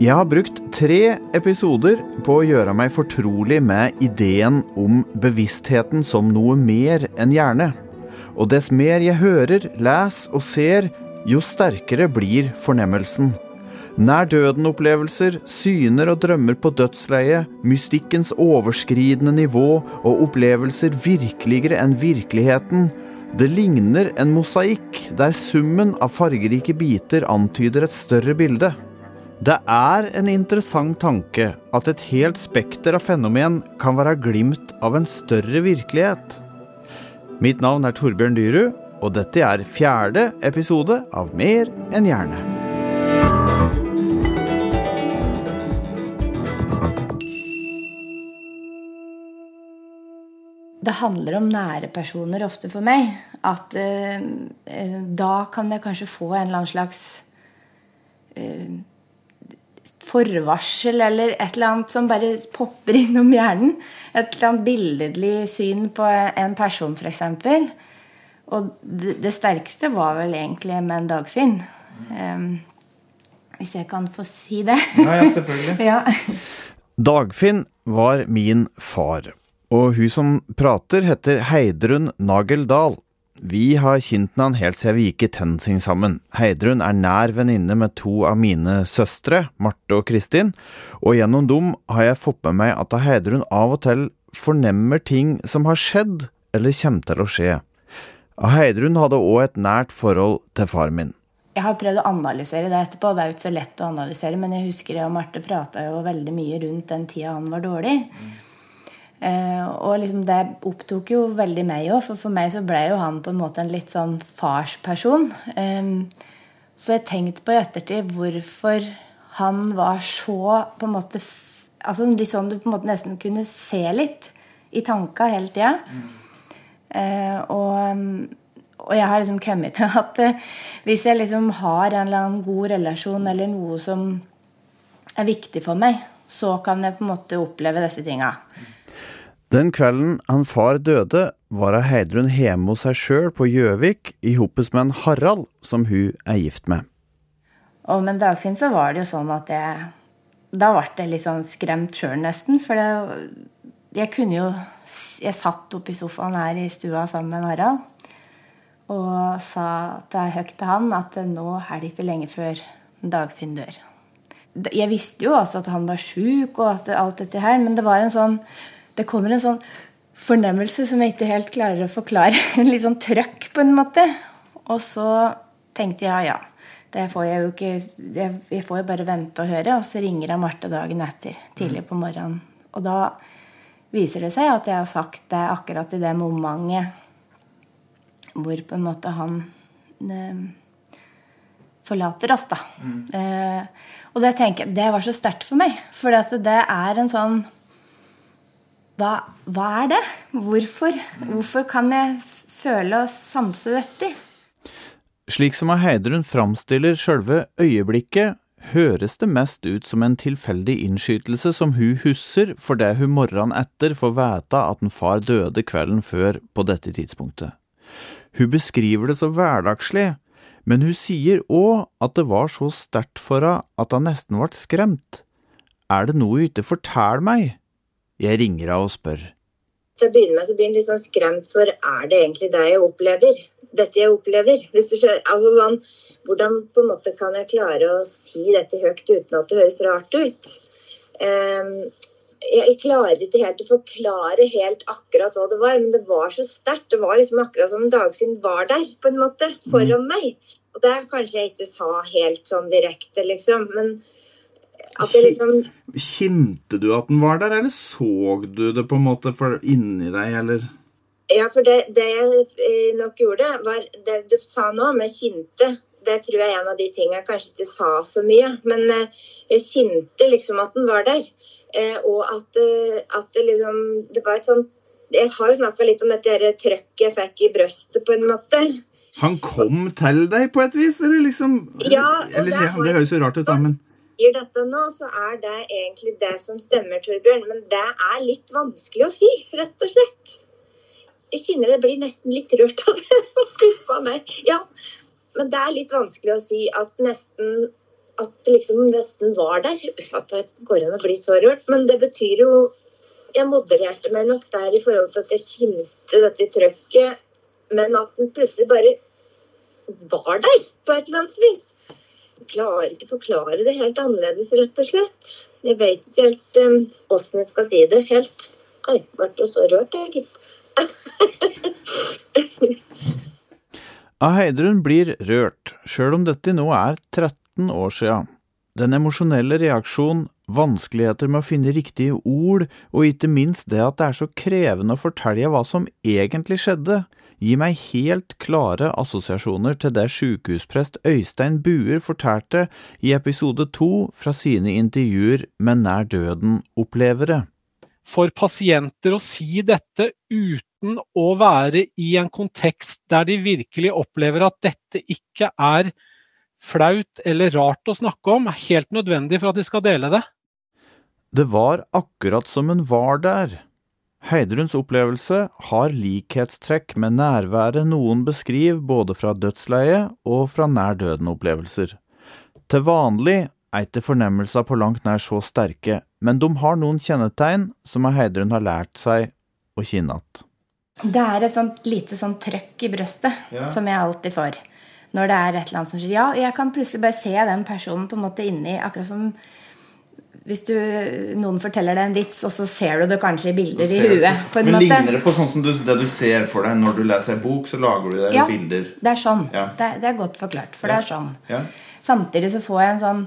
Jeg har brukt tre episoder på å gjøre meg fortrolig med ideen om bevisstheten som noe mer enn hjerne. Og dess mer jeg hører, leser og ser, jo sterkere blir fornemmelsen. Nær døden-opplevelser, syner og drømmer på dødsleiet, mystikkens overskridende nivå og opplevelser virkeligere enn virkeligheten. Det ligner en mosaikk der summen av fargerike biter antyder et større bilde. Det er en interessant tanke at et helt spekter av fenomen kan være glimt av en større virkelighet. Mitt navn er Torbjørn Dyrud, og dette er fjerde episode av Mer enn hjerne. Det handler om nære personer ofte for meg. At eh, eh da kan jeg kanskje få en eller annen slags eh, forvarsel eller et eller annet som bare popper innom hjernen. Et eller annet billedlig syn på en person, f.eks. Og det, det, sterkeste var vel egentlig med en Dagfinn. Um, hvis jeg kan få si det. Ja, ja selvfølgelig. ja. Dagfinn var min far, og hun som prater, heter Heidrun Nagel Dahl. Vi har kjent han helt siden vi gikk i TenSing sammen. Heidrun er nær venninne med to av mine søstre, Marte og Kristin, og gjennom dem har jeg fått med meg at Heidrun av og til fornemmer ting som har skjedd eller kommer til å skje. Heidrun hadde òg et nært forhold til far min. Jeg har prøvd å analysere det etterpå. Det er jo ikke så lett å analysere, men jeg husker jeg og Marte prata jo veldig mye rundt den tida han var dårlig. Mm. Uh, og liksom det opptok jo veldig meg òg, for for meg så ble jo han på en måte en litt sånn farsperson. Um, så jeg tenkte på i ettertid hvorfor han var så på en måte altså Litt sånn du på en måte nesten kunne se litt i tanka hele tida. Mm. Uh, og, og, jeg har liksom kommet til at uh, hvis jeg liksom har en eller annen god relasjon eller noe som er viktig for meg, så kan jeg på en måte oppleve disse tinga. Mm. Den kvelden han far døde, var Heidrun hjemme hos seg sjøl på Gjøvik i hoppes med en Harald, som hun er gift med. Og med Dagfinn så var det jo sånn at jeg Da ble jeg litt sånn skremt sjøl, nesten. For det, jeg kunne jo Jeg satt oppe i sofaen her i stua sammen med en Harald og sa til høyt til han at nå er det ikke lenge før Dagfinn dør. Jeg visste jo altså at han var sjuk og alt dette her, men det var en sånn det kommer en sånn fornemmelse som jeg ikke helt klarer å forklare. En litt sånn trøkk, på en måte. Og så tenkte jeg ja, det får jeg jo ikke Jeg får jo bare vente og høre. Og så ringer jeg Marte dagen etter, tidlig på morgenen. Og da viser det seg at jeg har sagt det akkurat i det momentet hvor på en måte han eh, forlater oss, da. Mm. Eh, og det tenker det var så sterkt for meg. For det er en sånn hva, hva er det? Hvorfor? Hvorfor kan jeg føle og sanse dette? Slik som Heidrun framstiller sjølve øyeblikket, høres det mest ut som en tilfeldig innskytelse som hun husker fordi hun morgenen etter får vite at en far døde kvelden før på dette tidspunktet. Hun beskriver det så hverdagslig, men hun sier òg at det var så sterkt for henne at hun nesten ble skremt. Er det noe hun ikke forteller meg? Jeg ringer henne og spør. Til å begynne med så blir han litt sånn skremt for er det egentlig det jeg opplever? Dette jeg opplever? Skjønner, altså sånn, Hvordan på en måte kan jeg klare å si dette høyt uten at det høres rart ut? Um, jeg klarer ikke helt å forklare helt akkurat hva det var, men det var så sterkt. Det var liksom akkurat som Dagfinn var der, på en måte, foran mm. meg. Og det kanskje jeg ikke sa helt sånn direkte, liksom. Men at det liksom Kjente du at den var der, eller så du det på en måte inni deg, eller? Ja, for det, det, jeg eh, nok gjorde, var det du sa nå med kjente. Det tror jeg er en av de tingene jeg kanskje ikke sa så mye. Men eh, jeg kjente liksom at den var der. Eh, og at, at det liksom Det var et sånt Jeg har jo snakka litt om dette trøkket jeg fikk i brøstet, på en måte. Han kom til deg på et vis, eller liksom Ja, eller, det, det høres jo rart ut, da, men sier dette nå, så er det egentlig det som stemmer, Torbjørn. Men det er litt vanskelig å si, rett og slett. Jeg kjenner det blir nesten litt rørt av det. Ja, men det er litt vanskelig å si at nesten at liksom nesten var der. At det går an å bli så rørt. Men det betyr jo Jeg modererte meg nok der i forhold til at jeg kjente dette trøkket, men at den plutselig bare var der på et eller annet vis. Klarer ikke å forklare det helt annerledes, rett og slett. Jeg vet ikke helt um, jeg skal si det helt. Oi, ble så rørt, jeg, gitt. Heidrun blir rørt, sjøl om dette nå er 13 år sia. Den emosjonelle reaksjonen, vanskeligheter med å finne riktige ord, og ikke minst det at det er så krevende å fortelle hva som egentlig skjedde, gir meg helt klare assosiasjoner til det sykehusprest Øystein Buer fortalte i episode to fra sine intervjuer med nær døden-opplevere. For pasienter å si dette uten å være i en kontekst der de virkelig opplever at dette ikke er flaut eller rart å snakke om, er helt nødvendig for at de skal dele det. Det var akkurat som hun var der. Heidruns opplevelse har likhetstrekk med nærværet noen beskriver både fra dødsleiet og fra nær døden-opplevelser. Til vanlig er ikke fornemmelser på langt nær så sterke, men de har noen kjennetegn som Heidrun har lært seg å kjenne igjen. Det er et sånt lite sånn trøkk i brøstet ja. som jeg alltid får. Når det er et eller annet som skjer. Ja, jeg kan plutselig bare se den personen på en måte inni, akkurat som hvis du, noen forteller deg en vits, og så ser du det kanskje i bilder i huet. på en Men måte. Ligner det på sånn som du, det du ser for deg når du leser en bok? Så lager du det ja, bilder? det er sånn. Ja. Det, det, er godt forklart. For ja. det er sånn. Ja. Samtidig så får jeg en sånn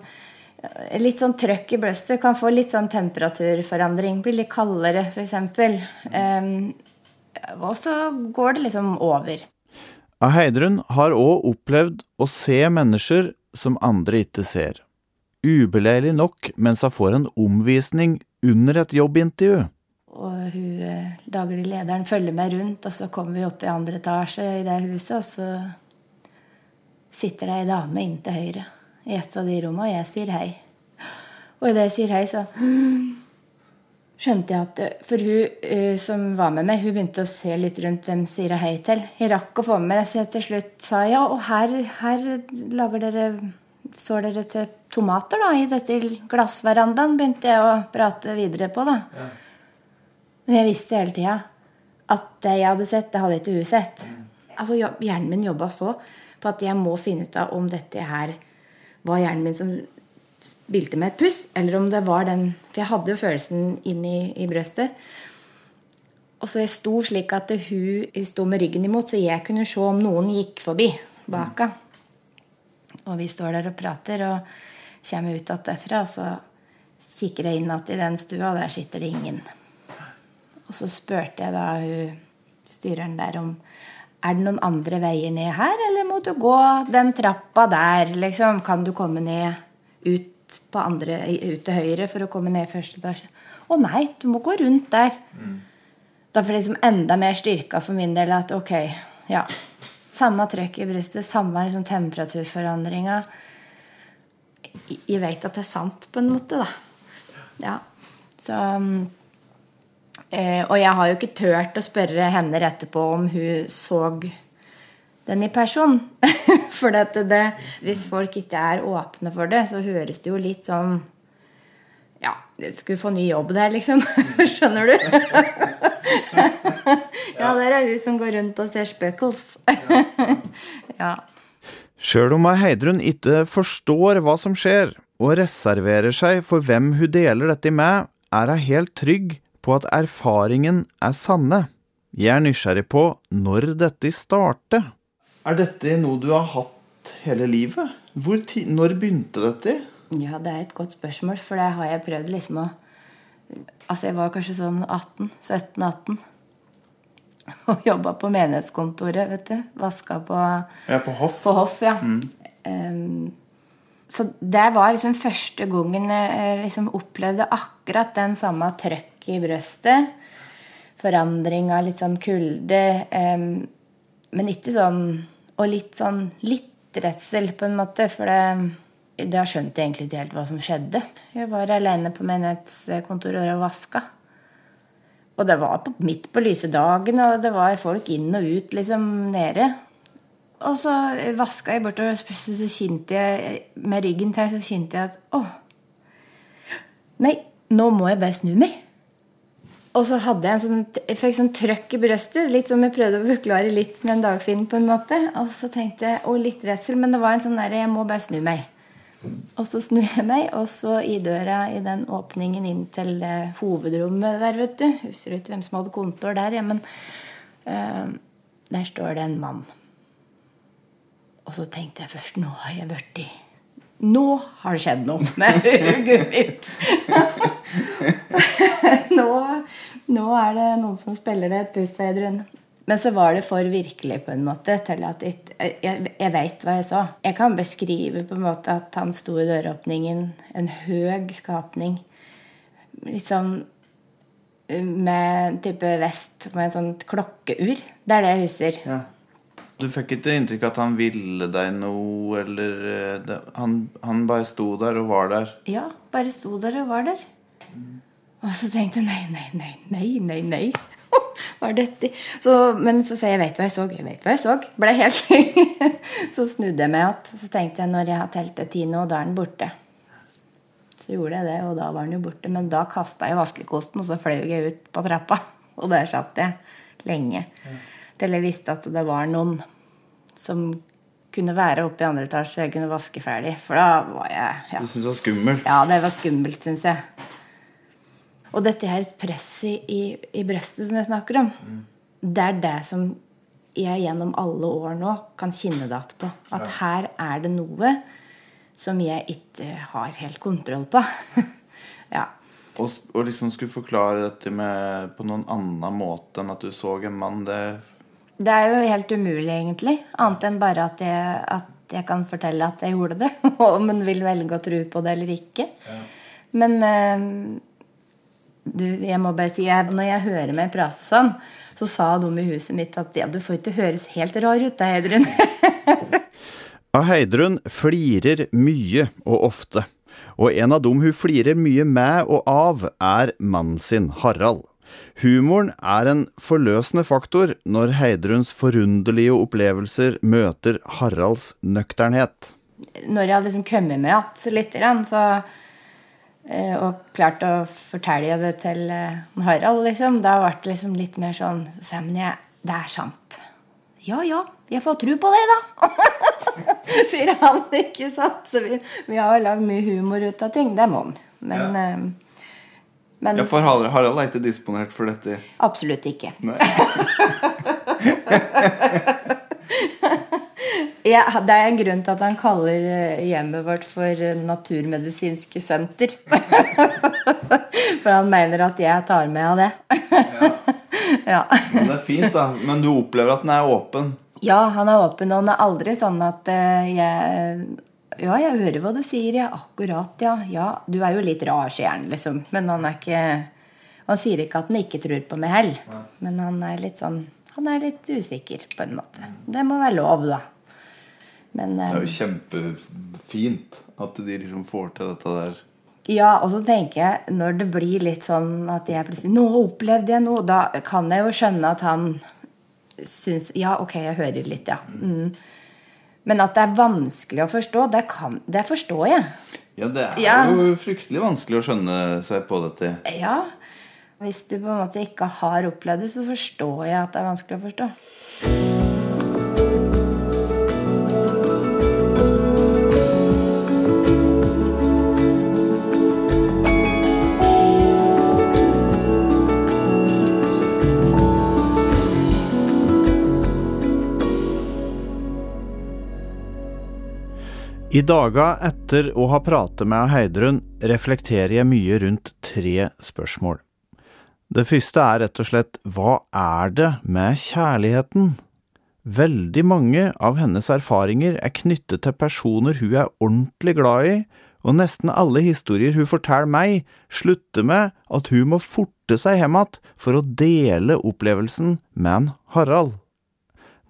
litt sånn trøkk i brøstet. Kan få litt sånn temperaturforandring. Bli litt kaldere, f.eks. Um, ehm, og så går det liksom over. Heidrun har òg opplevd å se mennesker som andre ikke ser ubeleilig nok mens hun får en omvisning under et jobbintervju. Og hun eh, daglig lederen følger meg rundt, og så kommer vi opp i andre etasje i det huset, og så sitter det ei dame inn til høyre i et av de rommene, og jeg sier hei. Og idet jeg sier hei, så skjønte jeg at eh, For hun uh, som var med meg, hun begynte å se litt rundt hvem sier jeg hei til. Jeg rakk å få med meg, så jeg til slutt sa ja, og her, her lager dere står dere til tomater da, i dette glassverandaen? Begynte jeg å prate videre på, da. Ja. Men jeg visste hele tida at det jeg hadde sett, det hadde ikke hun sett. Mm. Altså, Hjernen min jobba så på at jeg må finne ut av om dette her var hjernen min som spilte med et puss, eller om det var den For jeg hadde jo følelsen inn i, i brøstet. Og så jeg sto slik at hun sto med ryggen imot, så jeg kunne se om noen gikk forbi bak henne. Og vi står der og prater, og kommer ut igjen derfra, og så kikker jeg inn igjen i den stua, og der sitter det ingen. Og så spurte jeg da hun styreren der om er det noen andre veier ned her, eller må du gå den trappa der? Liksom, kan du komme ned ut, andre, ut til høyre for å komme ned første etasje? Å nei, du må gå rundt der. Mm. Da får det liksom enda mer styrka for min del at ok, ja, samme trøkk i brystet, samme liksom temperaturforandringa. Jeg vet at det er sant, på en måte, da. Ja. Så eh, Og jeg har jo ikke turt å spørre henne etterpå om hun så den i person. for det, det, hvis folk ikke er åpne for det, så høres det jo litt sånn Ja, du skulle få ny jobb der, liksom. Skjønner du? ja, der er hun som går rundt og ser spøkels. ja. Sjøl om Heidrun ikke forstår hva som skjer, og reserverer seg for hvem hun deler dette med, er hun helt trygg på at erfaringen er sanne. Jeg er nysgjerrig på når dette starter. Er dette noe du har hatt hele livet? når begynte dette? Ja, det er et godt spørsmål, for det har jeg prøvd liksom å Altså, jeg var kanskje sånn 18, 17-18. Og jobba på menighetskontoret, vet du. Vaska på Ja, på hoff. På hoff, ja. Mm. Um, så det var liksom første gangen jeg liksom opplevde akkurat den samme trøkk i brøstet. Forandring av litt sånn kulde. Um, men ikke sånn Og litt sånn litt redsel, på en måte. For det da skjønte jeg egentlig ikke helt hva som skjedde. Jeg var alene på menighetskontoret og vaska. Og det var på, midt på lyse dagen, og det var folk inn og ut liksom nede. og så vaska jeg bortover, og så kjente jeg med ryggen til så kjente jeg at å, Nei, nå må jeg bare snu meg. Og så hadde jeg en sånn, jeg fikk sånn trøkk i brøstet, litt som jeg prøvde å forklare litt med en Dagfinn. på en måte. Og så tenkte jeg, og litt redsel, men det var en sånn derre Jeg må bare snu meg. Og så snur jeg meg, og så i døra i den åpningen inn til eh, hovedrommet der, vet du Husker ikke hvem som hadde kontor der, ja, men uh, der står det en mann. Og så tenkte jeg først Nå har jeg blitt Nå har det skjedd noe med hodet mitt! nå, nå, er det noen som spiller det et puss edruen. Men så var det for virkelig på en måte til at jeg, jeg, jeg veit hva jeg så. Jeg kan beskrive på en måte at han sto i døråpningen, en høg skapning. Litt sånn med en type vest med en sånn klokkeur. Det er det jeg husker. Ja. Du fikk ikke inntrykk av at han ville deg noe, eller eh, det, han, han, bare sto der og var der? Ja, bare sto der og var der. Mm. Og så tenkte jeg nei, nei, nei, nei, nei, nei. Hva er dette? Så, men så sa jeg 'jeg vet hva jeg så', jeg vet hva jeg så. Ble helt Så snudde jeg meg igjen. Så tenkte jeg når jeg har telt til ti nå, da er den borte. Så gjorde jeg det, og da var den jo borte. Men da kasta jeg vaskekosten, og så fløy jeg ut på trappa. Og der satt jeg lenge. Til jeg visste at det var noen som kunne være oppe i andre etasje, og jeg kunne vaske ferdig. For da var jeg ja. Du syntes det var skummelt? Ja, det var skummelt, syns jeg. Og dette her presset i, i brøstet som jeg snakker om, mm. det er det som jeg gjennom alle år nå kan kjenne det igjen på. At ja. her er det noe som jeg ikke har helt kontroll på. ja. Og, og, liksom skulle forklare dette med på noen annen måte enn at du så en mann, det Det er jo helt umulig, egentlig. Annet enn bare at jeg, at jeg kan fortelle at jeg gjorde det. Om en vil velge å tro på det eller ikke. Ja. Men øh, du, jeg må bare si, jeg, Når jeg hører meg prate sånn, så sa de i huset mitt at ja, du får ikke høres helt rar ut, da, Heidrun. Heidrun flirer mye og ofte, og en av dem hun flirer mye med og av, er mannen sin, Harald. Humoren er en forløsende faktor når Heidruns forunderlige opplevelser møter Haralds nøkternhet. Når jeg har liksom kommet med igjen litt, så og klart å fortelle det til eh, Harald, liksom. Da ble det liksom litt mer sånn Men jeg, det er sant. Ja ja, jeg får tro på det, da. Sier han, ikke sant? Så vi, vi har jo lagd mye humor ut av ting. Det må han. Men, ja. Eh, men ja, For Harald er ikke disponert for dette? Absolutt ikke. Nei. Ja, det er en grunn til at han kaller eh, hjemmet vårt for eh, Naturmedisinske senter. for han mener at jeg tar med av det. ja. Men det er fint, da. Men du opplever at den er åpen? Ja, han er åpen, og han er aldri sånn at uh, jeg Ja, jeg hører hva du sier, ja. Akkurat, ja. Ja, du er jo litt rar, sier han, liksom. Men han er ikke Han sier ikke at han ikke tror på meg heller. Men han er litt sånn Han er litt usikker, på en måte. Det må være lov, da. Men, det er jo eh, kjempefint at de liksom får til dette der. Ja, og så tenker jeg, når det blir litt sånn at jeg plutselig Nå opplevde jeg noe. Da kan jeg jo skjønne at han syns Ja, ok, jeg hører litt, ja. Mm. Men at det er vanskelig å forstå, det, kan, det forstår jeg. Ja, det er ja. jo fryktelig vanskelig å skjønne seg på dette. Ja. Hvis du på en måte ikke har opplevd det, så forstår jeg at det er vanskelig å forstå. I daga etter å ha pratet med Heidrun, reflekterer jeg mye rundt tre spørsmål. Det første er rett og slett hva er det med kjærligheten? Veldig mange av hennes erfaringer er knyttet til personer hun er ordentlig glad i, og nesten alle historier hun forteller meg, slutter med at hun må forte seg hjem igjen for å dele opplevelsen med en Harald.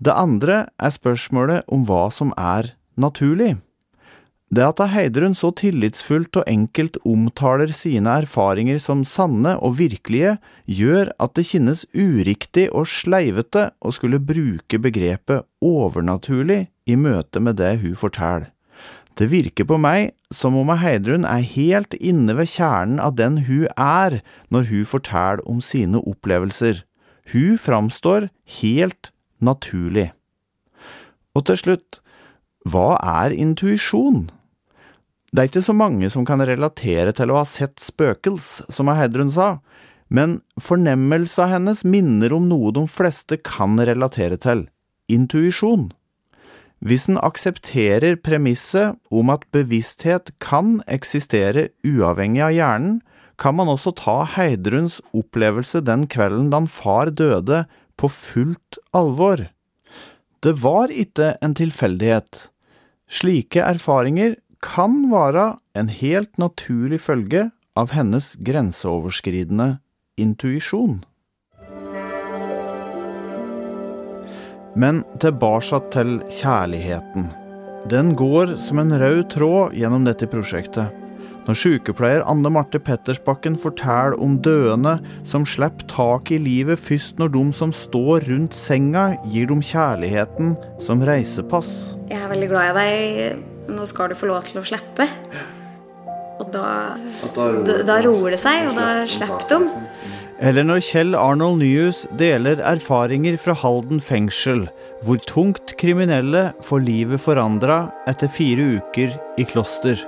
Det andre er spørsmålet om hva som er naturlig. Det at Heidrun så tillitsfullt og enkelt omtaler sine erfaringer som sanne og virkelige, gjør at det kjennes uriktig og sleivete å skulle bruke begrepet overnaturlig i møte med det hun forteller. Det virker på meg som om Heidrun er helt inne ved kjernen av den hun er når hun forteller om sine opplevelser. Hun framstår helt naturlig. Og til slutt, hva er intuisjon? Det er ikke så mange som kan relatere til å ha sett spøkels, som Heidrun sa, men fornemmelsa hennes minner om noe de fleste kan relatere til – intuisjon. Hvis en aksepterer premisset om at bevissthet kan eksistere uavhengig av hjernen, kan man også ta Heidruns opplevelse den kvelden da far døde, på fullt alvor. Det var ikke en tilfeldighet. Slike erfaringer kan være en helt naturlig følge av hennes grenseoverskridende intuisjon. Men tilbake til kjærligheten. Den går som en rød tråd gjennom dette prosjektet. Når sykepleier Anne Marte Pettersbakken forteller om døende som slipper tak i livet først når de som står rundt senga, gir dem kjærligheten som reisepass. Jeg er veldig glad i deg nå skal du få lov til å slippe. Og da, da, da roer det seg, og da slipper de. Eller når Kjell Arnold Nyhus deler erfaringer fra Halden fengsel, hvor tungt kriminelle får livet forandra etter fire uker i kloster.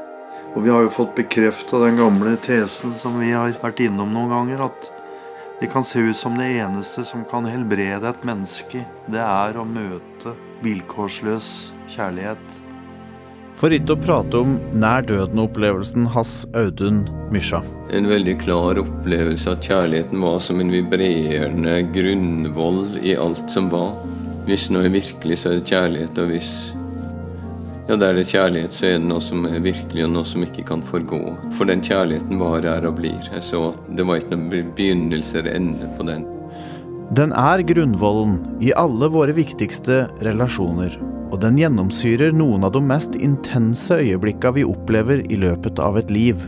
Og vi har jo fått bekrefta den gamle tesen som vi har vært innom noen ganger, at det kan se ut som det eneste som kan helbrede et menneske, det er å møte vilkårsløs kjærlighet. For ikke å prate om nær døden-opplevelsen hans Audun Mysja. En veldig klar opplevelse at kjærligheten var som en vibrerende grunnvoll i alt som var. Hvis noe er virkelig, så er det kjærlighet, og hvis ja, der det er kjærlighet, så er det noe som er virkelig, og noe som ikke kan forgå. For den kjærligheten var, er og blir. Jeg så at det var ikke noen begynnelse eller ende på den. Den er grunnvollen i alle våre viktigste relasjoner og den gjennomsyrer noen av de mest intense øyeblikka vi opplever i løpet av et liv.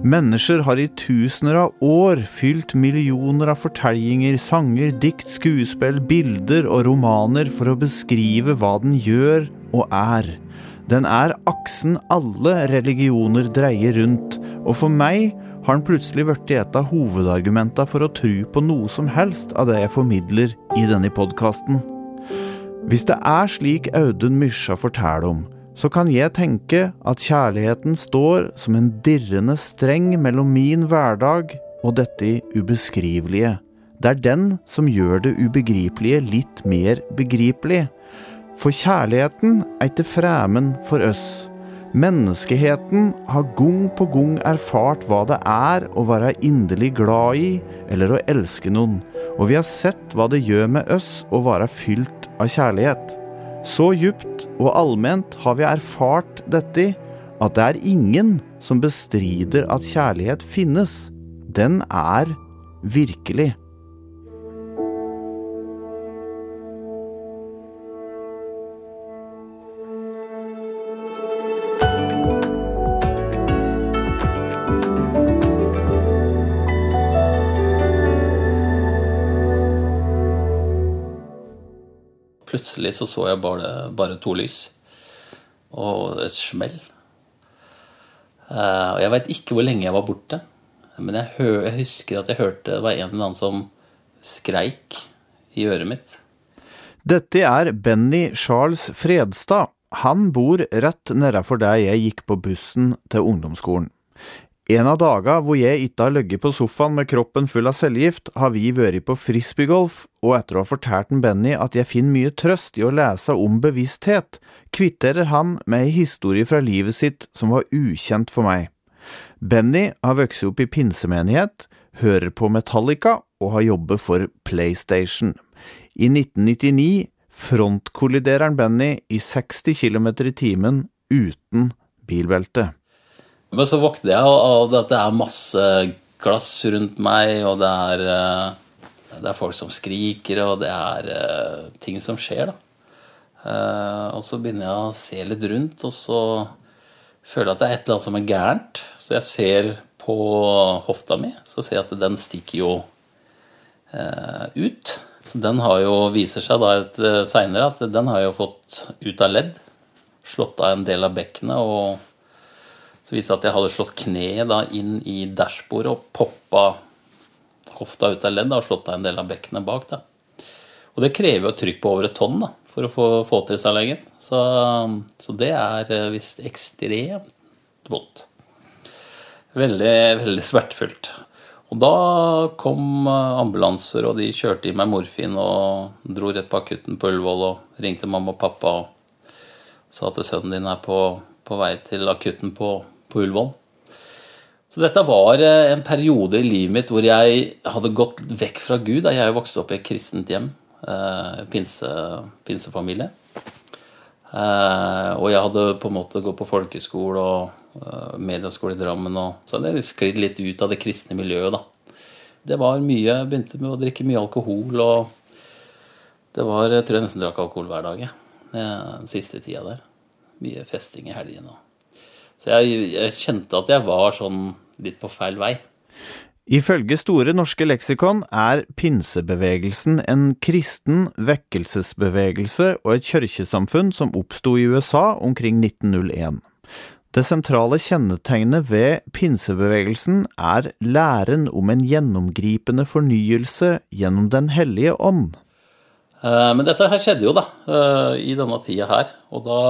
Mennesker har i tusener av år fylt millioner av fortellinger, sanger, dikt, skuespill, bilder og romaner for å beskrive hva den gjør og er. Den er aksen alle religioner dreier rundt, og for meg har den plutselig blitt et av hovedargumenta for å tro på noe som helst av det jeg formidler i denne podkasten. Hvis det er slik Audun Mysja forteller om, så kan jeg tenke at kjærligheten står som en dirrende streng mellom min hverdag og dette ubeskrivelige. Det er den som gjør det ubegripelige litt mer begripelig. For kjærligheten er ikke fremmed for oss. Menneskeheten har gang på gang erfart hva det er å være inderlig glad i eller å elske noen, og vi har sett hva det gjør med oss å være fylt av kjærlighet. Så djupt og allment har vi erfart dette at det er ingen som bestrider at kjærlighet finnes. Den er virkelig. Plutselig så så jeg bare, bare to lys. Og et smell. Uh, og jeg veit ikke hvor lenge jeg var borte. Men jeg, hør, jeg, husker at jeg hørte det var en eller annen som skreik i øret mitt. Dette er Benny Charles Fredstad. Han bor rett nedafor der jeg gikk på bussen til ungdomsskolen. En av daga hvor jeg ikke har ligget på sofaen med kroppen full av cellegift, har vi vært på frisbeegolf, og etter å ha fortalt en Benny at jeg finner mye trøst i å lese om bevissthet, kvitterer han med ei historie fra livet sitt som var ukjent for meg. Benny har vokst opp i pinsemenighet, hører på Metallica og har jobbet for PlayStation. I 1999 frontkolliderer Benny i 60 km i timen uten bilbelte. Men så våkner jeg av at det er masse glass rundt meg, og det er, eh, det er folk som skriker, og det er eh, ting som skjer, da. Eh, og så begynner jeg å se litt rundt, og så føler jeg at det er et eller annet som er gærent. Så jeg ser på hofta mi, så ser jeg at den stikker jo ut. Så den har jo, viser seg da seinere at den har jo fått ut av ledd. Slått av en del av bekkenet. og så viste det at jeg hadde slått kneet da inn i dashbordet og poppa hofta ut av ledd og slått av en del av bekkenet bak. da. Og det krever jo trykk på over et tonn da, for å få, få til seg legen. Så, så, det er eh, visst ekstremt vondt. Veldig, veldig smertefullt. Og da kom ambulanser, og de kjørte i meg morfin og dro rett på akutten på Ullevål og ringte mamma og pappa og sa at sønnen din er på, på vei til akutten på på Ullevål. Så dette var eh, en periode i livet mitt hvor jeg hadde gått vekk fra Gud. Jeg er jo vokst opp i et kristent hjem, eh, pinse, pinsefamilie. Eh, og jeg hadde på en måte gått på folkeskole og medieskole i Drammen. Og, så hadde jeg sklidd litt ut av det kristne miljøet, da. Det var mye, jeg begynte med å drikke mye alkohol, og det var Jeg tror jeg nesten drakk alkohol hver dag den siste tida der. Mye festing i helgene. Så jeg, jeg kjente at jeg var sånn litt på feil vei. Ifølge Store norske leksikon er pinsebevegelsen en kristen vekkelsesbevegelse og et kirkesamfunn som oppsto i USA omkring 1901. Det sentrale kjennetegnet ved pinsebevegelsen er læren om en gjennomgripende fornyelse gjennom Den hellige ånd. Eh, men dette her skjedde jo, da, eh, i denne tida her. Og da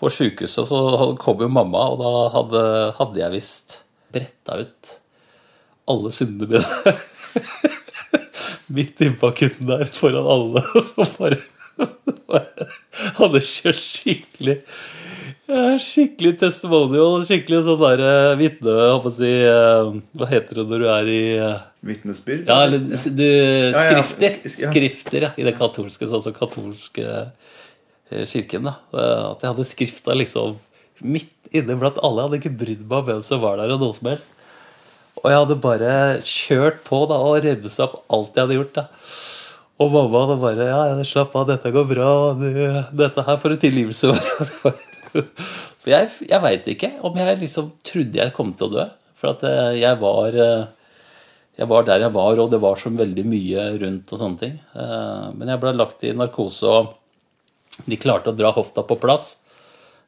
på sjukehuset så kom jo mamma, og da hadde, hadde jeg visst bretta ut alle syndene mine. Midt innpå akutten der foran alle. Så bare, bare hadde kjørt skikkelig Skikkelig testimonial, skikkelig sånn der eh, vitne si, eh, Hva heter det når du er i eh, Vitnesbyrd? Ja, eller du, skrifter. Skrifter, ja. I det katolske, sånn som katolske kirken. da, eh, At jeg hadde skrifta liksom midt inne blant alle. Jeg hadde ikke brydd meg om hvem som var der. Og noe som helst. Og jeg hadde bare kjørt på da, og remsa opp alt jeg hadde gjort. da. Og mamma hadde bare Ja, slapp av, dette går bra. Du, dette her får du tilgivelse for. Jeg, jeg veit ikke om jeg liksom trodde jeg kom til å dø. For at eh, jeg var jeg var der jeg var, og det var så veldig mye rundt og sånne ting. Men jeg ble lagt i narkose og de klarte å dra hofta på plass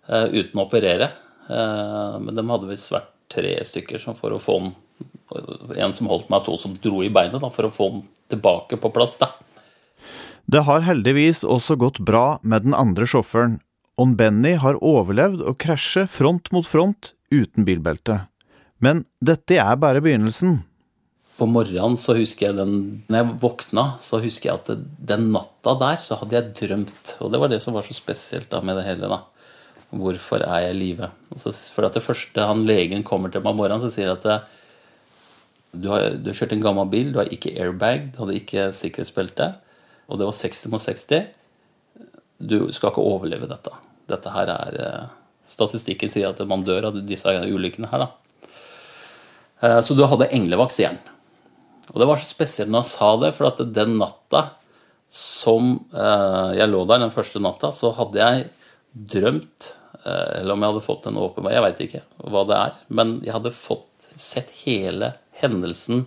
uh, uten å operere. Uh, men de hadde visst vært tre stykker som for å få den En som holdt meg, to som dro i beinet da, for å få den tilbake på plass. da. Det har heldigvis også gått bra med den andre sjåføren. On Benny har overlevd å krasje front mot front uten bilbelte. Men dette er bare begynnelsen på morgenen så husker jeg den Når jeg våkna, så husker jeg at den natta der så hadde jeg drømt. Og det var det som var så spesielt da med det hele. da. Hvorfor er jeg i live? For det første han legen kommer til meg om morgenen, så sier han at du har, du har kjørt en gammel bil, du har ikke airbag, du hadde ikke sikkerhetsbelte, og det var 60 mot 60. Du skal ikke overleve dette. Dette her er eh, Statistikken sier at man dør av disse ulykkene her, da. Eh, så du hadde englevaks igjen. Og det var så spesielt når han sa det, for at den natta som eh, jeg lå der den første natta, så hadde jeg drømt eh, Eller om jeg hadde fått en åpenbar Jeg veit ikke hva det er. Men jeg hadde fått sett hele hendelsen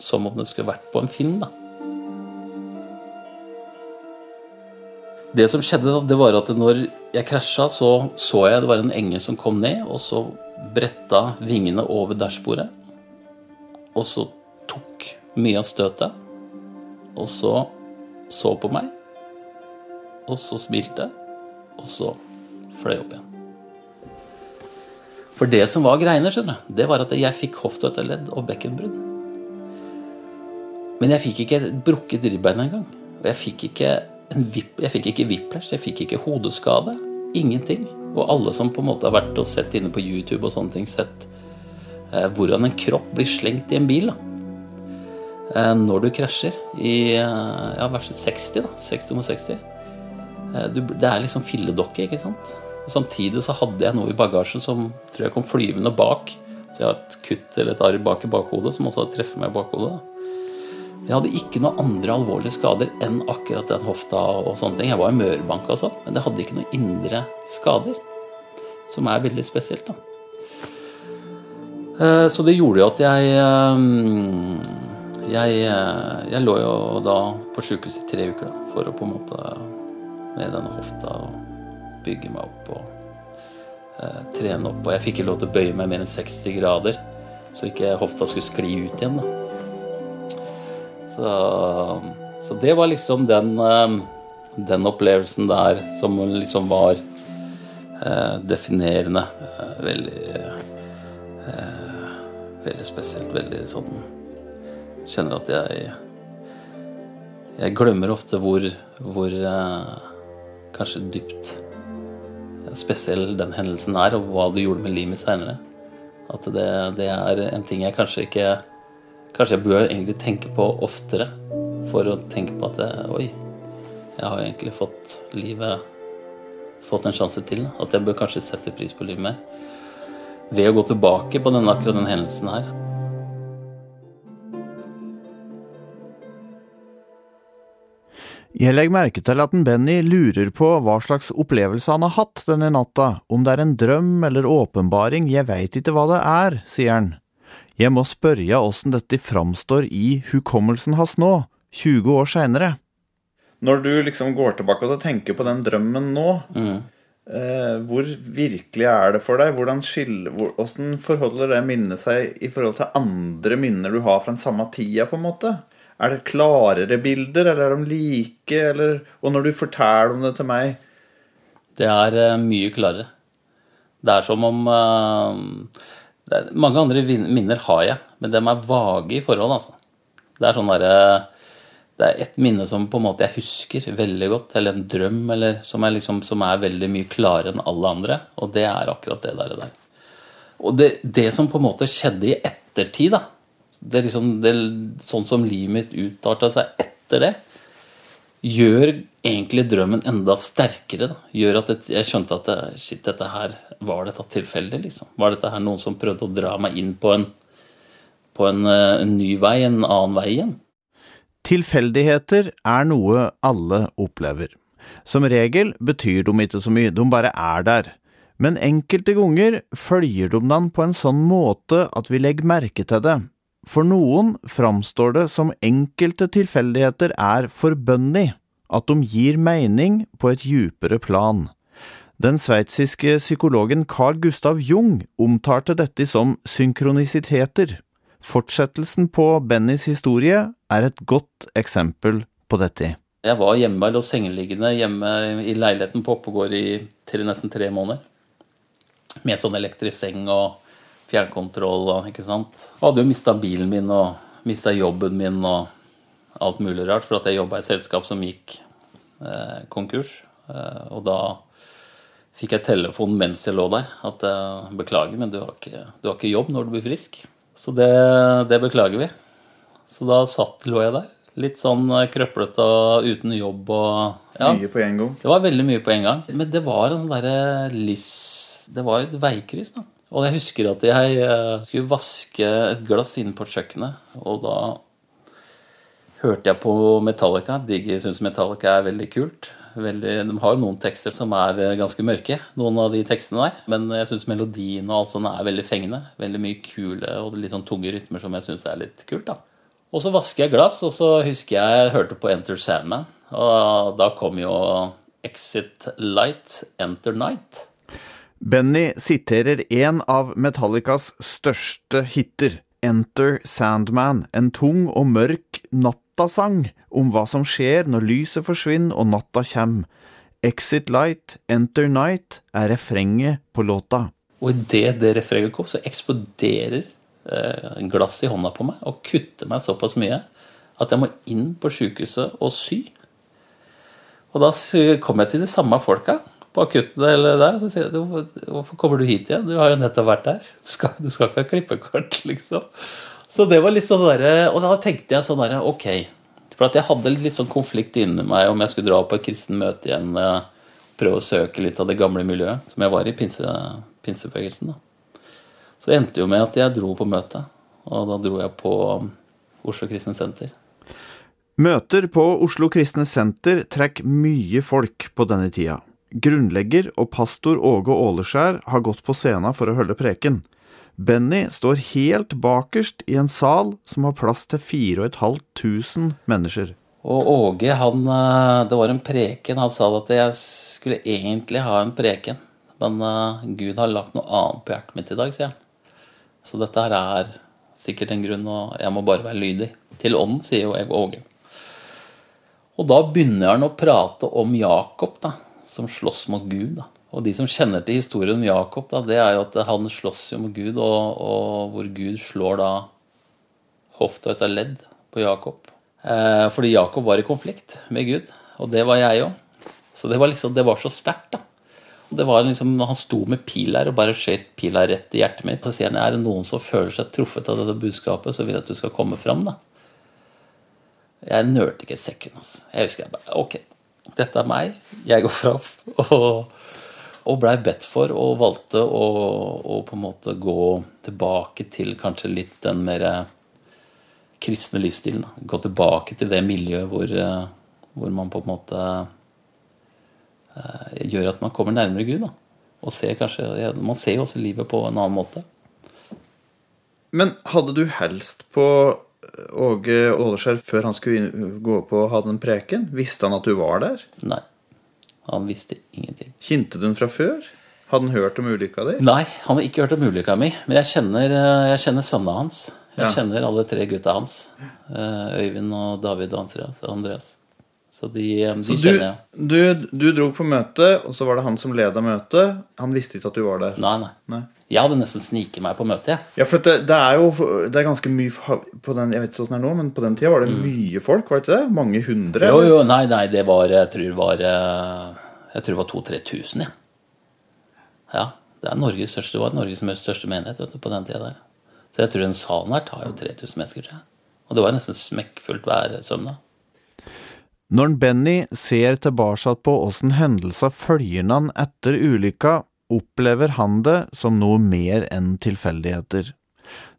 som om det skulle vært på en film. da. Det som skjedde, da, det var at når jeg krasja, så så jeg det var en engel som kom ned, og så bretta vingene over dashbordet. Og så mye av støtet. Og så så på meg. Og så smilte. Og så fløy opp igjen. For det som var greiene, skjønner du, det var at jeg fikk hoftestøtteledd og bekkenbrudd. Men jeg fikk ikke brukket ribbein engang. Og jeg fikk ikke en vip, jeg fikk ikke whiplash, jeg fikk ikke hodeskade. Ingenting. Og alle som på en måte har vært og sett inne på YouTube og sånne ting, sett eh, hvordan en kropp blir slengt i en bil. da når du krasjer i eh, ja, verset 60, da, 60 mot 60. Eh, du, det er liksom filledokke, ikke sant. Og samtidig så hadde jeg noe i bagasjen som tror jeg kom flyvende bak. Så jeg har et kutt eller et arr bak i bakhodet som også treffer meg i bakhodet. Jeg hadde ikke noen andre alvorlige skader enn akkurat den hofta og sånne ting. Jeg var i mørbank og sånn, men det hadde ikke noen indre skader. som er veldig spesielt. da. Eh, så det gjorde jo at jeg jeg, jeg lå jo da på sjukehuset i tre uker da, for å på en måte med denne hofta bygge meg opp og eh, trene opp. Og jeg fikk ikke lov til å bøye meg mer enn 60 grader, så ikke hofta skulle skli ut igjen. da. Så, så det var liksom den, den opplevelsen der som liksom var eh, definerende. veldig eh, Veldig spesielt. Veldig sånn Kjenner at jeg Jeg glemmer ofte hvor, hvor eh, kanskje dypt spesiell den hendelsen er, og hva det gjorde med livet mitt seinere. At det, det, er en ting jeg kanskje ikke Kanskje jeg bør egentlig tenke på oftere for å tenke på at det, oi, jeg har egentlig fått livet Fått en sjanse til. At jeg bør kanskje sette pris på livet mer. Ved å gå tilbake på denne, akkurat den hendelsen her. Jeg legger merke til at en Benny lurer på hva slags opplevelse han har hatt denne natta, om det er en drøm eller åpenbaring, jeg veit ikke hva det er, sier han. Jeg må spørre åssen dette framstår i hukommelsen hans nå, 20 år seinere. Når du liksom går tilbake og tenker på den drømmen nå, mm. eh, hvor virkelig er det for deg? Hvordan, skille, hvordan forholder det minnet seg i forhold til andre minner du har fra den samme tida, på en måte? Er det klarere bilder, eller er de like? Eller, og når du forteller om det til meg Det er uh, mye klarere. Det er som om uh, er, Mange andre minner har jeg, men de er vage i forhold, altså. Det er sånn derre det er et minne som på en måte jeg husker veldig godt, eller en drøm, eller som er, liksom, som er veldig mye klarere enn alle andre. Og det er akkurat det der. Og det, det, som på en måte skjedde i ettertid, da, det liksom det, Sånn som livet mitt utarta seg etter det, gjør egentlig drømmen enda sterkere. Da. Gjør at jeg skjønte at det, shit, dette her var dette tilfeldig, liksom. Var dette her noen som prøvde å dra meg inn på en, på en, eh, en ny vei, en annen vei igjen? Tilfeldigheter er noe alle opplever. Som regel betyr de ikke så mye, de bare er der. Men enkelte ganger følger de den på en sånn måte at vi legger merke til det, for noen framstår det som enkelte tilfeldigheter er forbønnig, at de gir mening på et djupere plan. Den sveitsiske psykologen Carl Gustav Jung omtalte dette som synkronisiteter. Fortsettelsen på Bennys historie er et godt eksempel på dette. Jeg var hjemme lå sengeliggende hjemme i leiligheten på Oppegård i nesten tre måneder. Med sånn elektrisk seng og fjernkontroll og ikke sant. Og hadde jo mista bilen min og mista jobben min og alt mulig rart, for at jeg jobba i et selskap som gikk eh, konkurs. Eh, og da fikk jeg telefon mens jeg lå der at eh, beklager, men du har, ikke, du har, ikke, jobb når du blir frisk. Så det, det beklager vi. Så da satt, lå jeg der. Litt sånn eh, krøplete og uten jobb og ja, Mye på en gang? Det var veldig mye på en gang. Men det var en sånn derre livs... Det var et veikryss, da. Og jeg husker at jeg eh, skulle vaske et glass inne på kjøkkenet, og da hørte jeg på Metallica. Jeg syns Metallica er veldig kult. Veldig, de har jo noen tekster som er eh, ganske mørke, noen av de tekstene der. Men jeg syns melodien og alt sånt er veldig fengende. Veldig mye kule og litt sånn tunge rytmer som jeg syns er litt kult. da. Og så vasker jeg glass, og så husker jeg jeg hørte på Enter Sandman. Og da kom jo Exit Light, Enter Night. Benny siterer en av Metallicas største hiter, Enter Sandman, en tung og mørk nattasang om hva som skjer når lyset forsvinner og natta kjem. Exit Light, Enter Night er refrenget på låta. Og idet det refrenget kom, så eksploderer eh, glass i hånda på meg og kutter meg såpass mye at jeg må inn på sjukehuset og sy. Og da kom jeg til de samme folka på akutten eller der. Så sier jeg hvorfor kommer du hit igjen? Du har jo nettopp vært der. Du skal, du skal ikke ha klippekort, liksom. Så det var litt sånn derre Og da tenkte jeg sånn derre Ok. For at jeg hadde litt sånn konflikt inni meg om jeg skulle dra på et kristen møte igjen. Prøve å søke litt av det gamle miljøet som jeg var i pinse, pinsebevegelsen. da. Så det endte jo med at jeg dro på møtet. Og da dro jeg på Oslo Kristne Senter. Møter på Oslo Kristne Senter trekker mye folk på denne tida. Grunnlegger og pastor Åge Åleskjær har gått på scenen for å holde preken. Benny står helt bakerst i en sal som har plass til 4500 mennesker. Og Åge, han eh, Det var en preken. Han sa at jeg skulle egentlig ha en preken. Men uh, Gud har lagt noe annet på hjertet mitt i dag, sier han. Så dette her er sikkert en grunn, og jeg må bare være lydig. Til ånden, sier jo Åge. Og da begynner han å prate om Jakob, da, som slåss mot Gud. da. Og de som kjenner til historien om Jakob, da, det er jo at han slåss jo mot Gud, og, og hvor Gud slår da hofta ut av ledd på Jakob. Eh, fordi Jakob var i konflikt med Gud, og det var jeg òg. Så det var liksom, det var så sterkt, da. Det var liksom, Han sto med pil her og bare skjøt pila rett i hjertet mitt. Så sier han er det noen som føler seg truffet av dette budskapet, så vil jeg at du skal komme fram. da. Jeg nølte ikke et sekund. Altså. Jeg husker jeg bare Ok, dette er meg. Jeg går fram. Og, og blei bedt for og valgte å, å, på en måte gå tilbake til kanskje litt den mer kristne livsstilen. Gå tilbake til det miljøet hvor, hvor man på en måte Eh, gjør at man kommer nærmere Gud. Da. Og ser kanskje, Man ser jo også livet på en annen måte. Men hadde du helst på eh, Åge Åleskjær før han skulle gå på og ha den preken? Visste han at du var der? Nei. Han visste ingenting. Kjente du den fra før? Hadde han hørt om ulykka di? Nei, han har ikke hørt om ulykka mi. Men jeg kjenner, eh, jeg kjenner sønnene hans. Jeg ja. kjenner alle tre gutta hans. Øyvind og David og Andreas. Så de, eh, de så du, kjenner jeg. Du, du dro på møte, og så var det han som leda møtet. Han visste ikke at du var der? Nei, nei. nei. Jeg hadde nesten sniket meg på møtet. Jeg. Ja, for det, det, er jo det er ganske mye på den, Jeg vet ikke åssen det er nå, men på den tida var det mm. mye folk? var det ikke det? Mange hundre? Jo, jo, nei, nei, det var Jeg tror det var eh, Jeg tror det var 2000-3000, ja. ja. Det, er Norges største, det var Norges største menighet vet du, på den tida der. Så jeg tror den salen her tar jo 3000 mennesker, tror jeg. Og det var nesten smekkfullt hver søndag. Når Benny ser tilbake på åssen hendelser følger han etter ulykka, opplever han det som noe mer enn tilfeldigheter.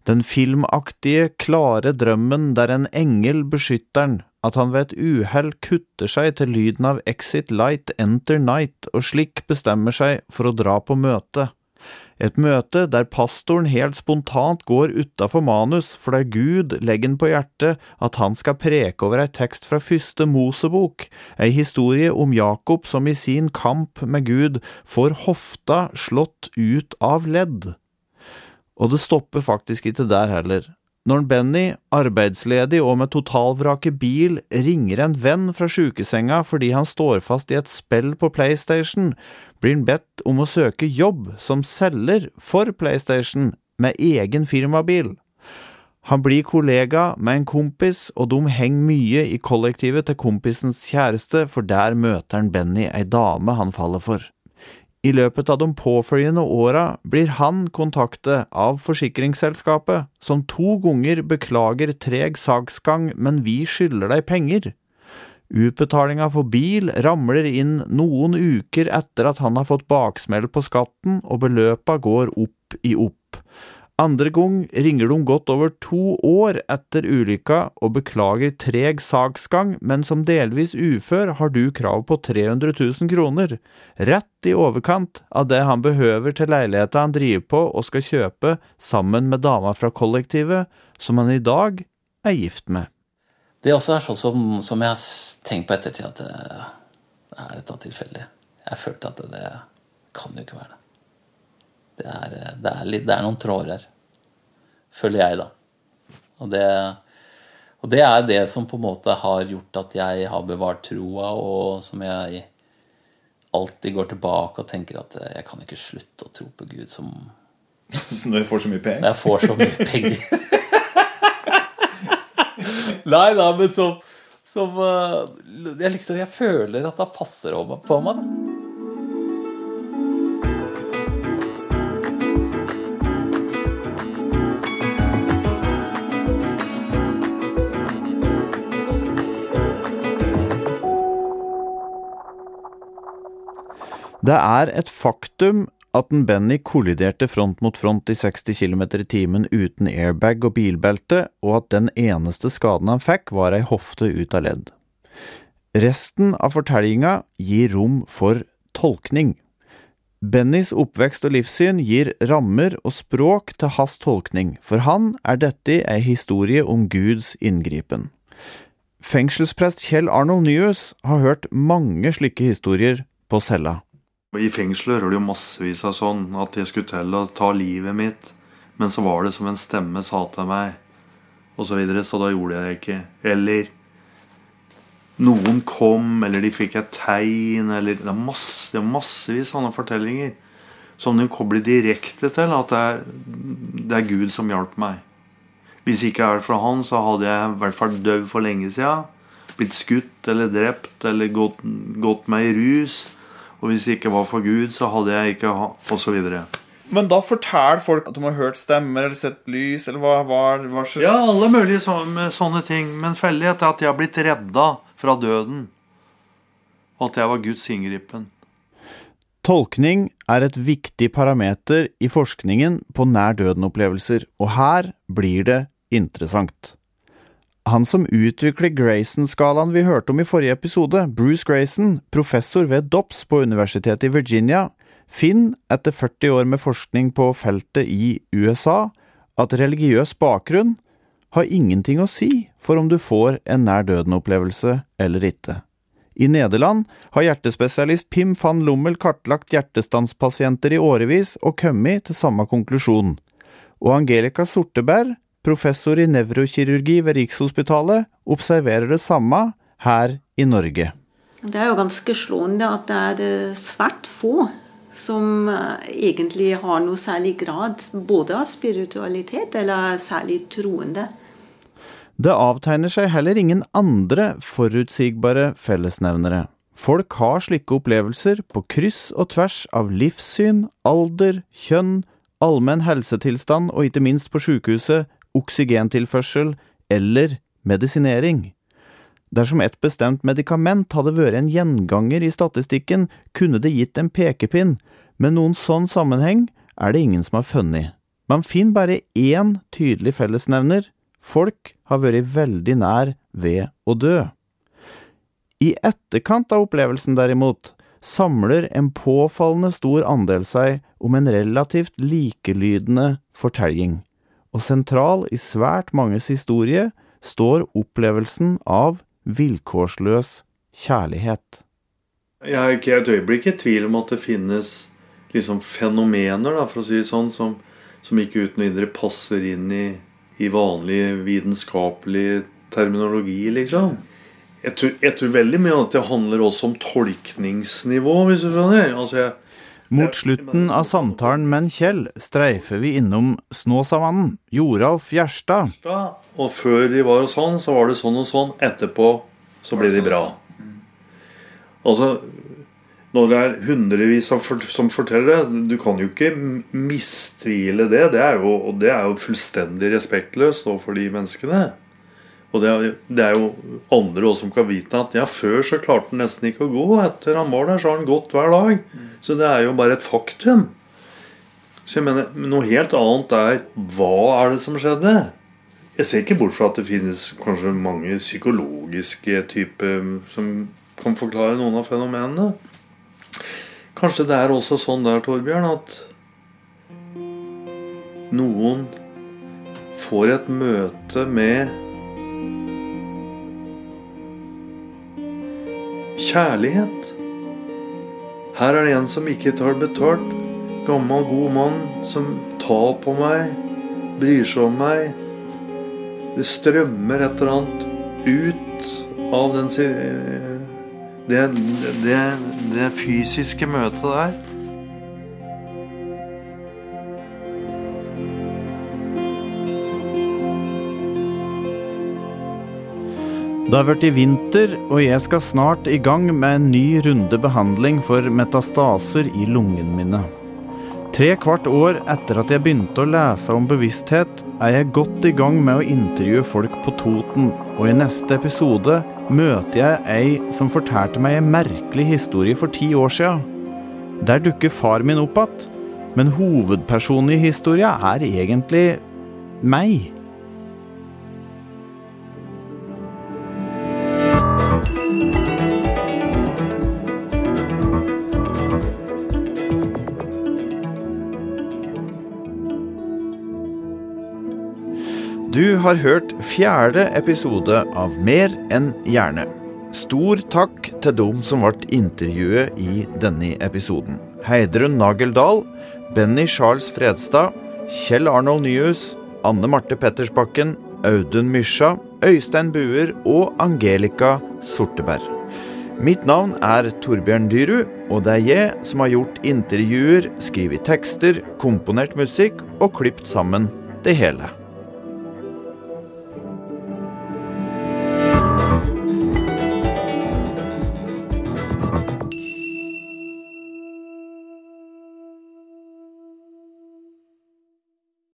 Den filmaktige, klare drømmen der en engel beskytter han, at han ved et uhell kutter seg til lyden av Exit Light Enter Night og slik bestemmer seg for å dra på møte. Et møte der pastoren helt spontant går utafor manus fordi Gud legger den på hjertet at han skal preke over ei tekst fra første Mosebok, ei historie om Jakob som i sin kamp med Gud får hofta slått ut av ledd. Og det stopper faktisk ikke der heller. Når Benny, arbeidsledig og med totalvraket bil, ringer en venn fra sjukesenga fordi han står fast i et spill på PlayStation, blir han bedt om å søke jobb som selger for PlayStation med egen firmabil. Han blir kollega med en kompis, og de henger mye i kollektivet til kompisens kjæreste, for der møter han Benny, ei dame han faller for. I løpet av de påfølgende åra blir han kontaktet av forsikringsselskapet, som to ganger beklager treg saksgang, men vi skylder deg penger. Utbetalinga for bil ramler inn noen uker etter at han har fått baksmell på skatten, og beløpa går opp i opp. Andre gang ringer de godt over to år etter ulykka og beklager treg saksgang, men som delvis ufør har du krav på 300 000 kroner, rett i overkant av det han behøver til leiligheta han driver på og skal kjøpe sammen med dama fra kollektivet, som han i dag er gift med. Det også er sånn som, som jeg har tenkt på ettertid, at det, er dette tilfeldig? Jeg følte at det, det, kan jo ikke være det. Det er, det er, litt, det er noen tråder her. Føler jeg, da. Og det, og det er det som på en måte har gjort at jeg har bevart troa, og som jeg alltid går tilbake og tenker at jeg kan ikke slutte å tro på Gud som Når jeg får så mye penger? Når jeg får så mye penger. Nei da, men som, som uh, jeg, liksom, jeg føler at det passer på meg. Det er et faktum at en Benny kolliderte front mot front i 60 km i timen uten airbag og bilbelte, og at den eneste skaden han fikk, var ei hofte ut av ledd. Resten av fortellinga gir rom for tolkning. Bennys oppvekst og livssyn gir rammer og språk til hans tolkning, for han er dette ei historie om Guds inngripen. Fengselsprest Kjell Arnold Nyhus har hørt mange slike historier på cella. I fengselet hører du jo massevis av sånn at jeg skulle til å ta livet mitt, men så var det som en stemme sa til meg, og så videre, så da gjorde jeg det ikke. Eller noen kom, eller de fikk et tegn, eller Det er, masse, det er massevis sånne fortellinger som de kobler direkte til at det er, det er Gud som hjalp meg. Hvis ikke er det for han, så hadde jeg i hvert fall dødd for lenge siden. Blitt skutt eller drept eller gått, gått meg i rus. Og hvis det ikke var for Gud, så hadde jeg ikke så videre. Men da forteller folk at de har hørt stemmer eller sett lys, eller hva, hva, hva slags Ja, alle mulige sånne, sånne ting. Men fellighet er at jeg har blitt redda fra døden. Og at jeg var Guds inngripen. Tolkning er et viktig parameter i forskningen på nær døden-opplevelser, og her blir det interessant. Han som utvikler Grayson-skalaen vi hørte om i forrige episode, Bruce Grayson, professor ved DOPS på Universitetet i Virginia, finner etter 40 år med forskning på feltet i USA, at religiøs bakgrunn har ingenting å si for om du får en nær døden-opplevelse eller ikke. I Nederland har hjertespesialist Pim van Lommel kartlagt hjertestanspasienter i årevis og kommet til samme konklusjon. Og Angelica Sorteberg, professor i nevrokirurgi ved Rikshospitalet, observerer det samme her i Norge. Det er jo ganske slående at det er eh, svært få som eh, egentlig har noe særlig grad både av spiritualitet eller særlig troende. Det avtegner seg heller ingen andre forutsigbare fellesnevnere. Folk har slike opplevelser på kryss og tvers av livssyn, alder, kjønn, allmenn helsetilstand og ikke minst på sykehuset oksygentilførsel eller medisinering. Dersom et bestemt medikament hadde vært en gjenganger i statistikken, kunne det gitt en pekepinn, men noen sånn sammenheng er det ingen som har funnet. Man finner bare én tydelig fellesnevner – folk har vært veldig nær ved å dø. I etterkant av opplevelsen, derimot, samler en påfallende stor andel seg om en relativt likelydende fortelling, og sentral i svært manges historie står opplevelsen av vilkårsløs kjærlighet. Jeg er ikke et øyeblikk i tvil om at det finnes liksom fenomener, da, for å si det sånn, som, som ikke uten videre passer inn i, i vanlig vitenskapelig terminologi, liksom. Jeg tror, jeg tror, veldig mye at det handler også om tolkningsnivå, hvis du skjønner. Altså jeg, mot slutten av samtalen med Kjell streifer vi innom Snåsavannen, Joralf Gjerstad. Og før de var hos han, så var det sånn og sånn. Etterpå så ble de bra. Altså, når det er hundrevis som forteller det, du kan jo ikke mistvile det. Det er jo, det er jo fullstendig respektløst overfor de menneskene. Og det er, det er, jo andre også som kan vite at ja, før så klarte han nesten ikke å gå. Etter han var der, så har han gått hver dag. Så det er jo bare et faktum. Så jeg mener, Noe helt annet er hva er det som skjedde? Jeg ser ikke bort fra at det finnes kanskje mange psykologiske typer som kan forklare noen av fenomenene. Kanskje det er også sånn der, Torbjørn, at noen får et møte med kjærlighet. Her er det en som ikke tar betalt. Gammel, god mann som tar på meg, bryr seg om meg. Det strømmer et eller annet ut av den det, det, det fysiske møtet der. Det har blitt vinter, og jeg skal snart i gang med en ny runde behandling for metastaser i lungene mine. Tre kvart år etter at jeg begynte å lese om bevissthet, er jeg godt i gang med å intervjue folk på Toten, og i neste episode møter jeg ei som fortalte meg en merkelig historie for ti år sia. Der dukker far min opp igjen, men hovedpersonen i historia er egentlig meg. Du har hørt fjerde episode av Mer enn gjerne. Stor takk til dem som ble intervjuet i denne episoden. Heidrun Nageldal, Benny Charles Fredstad, Kjell Arnold Nyhus, Anne Marte Pettersbakken, Audun Mysja, Øystein Buer og Angelica Sorteberg. Mitt navn er Torbjørn Dyrud, og det er jeg som har gjort intervjuer, skrevet tekster, komponert musikk og klipt sammen det hele.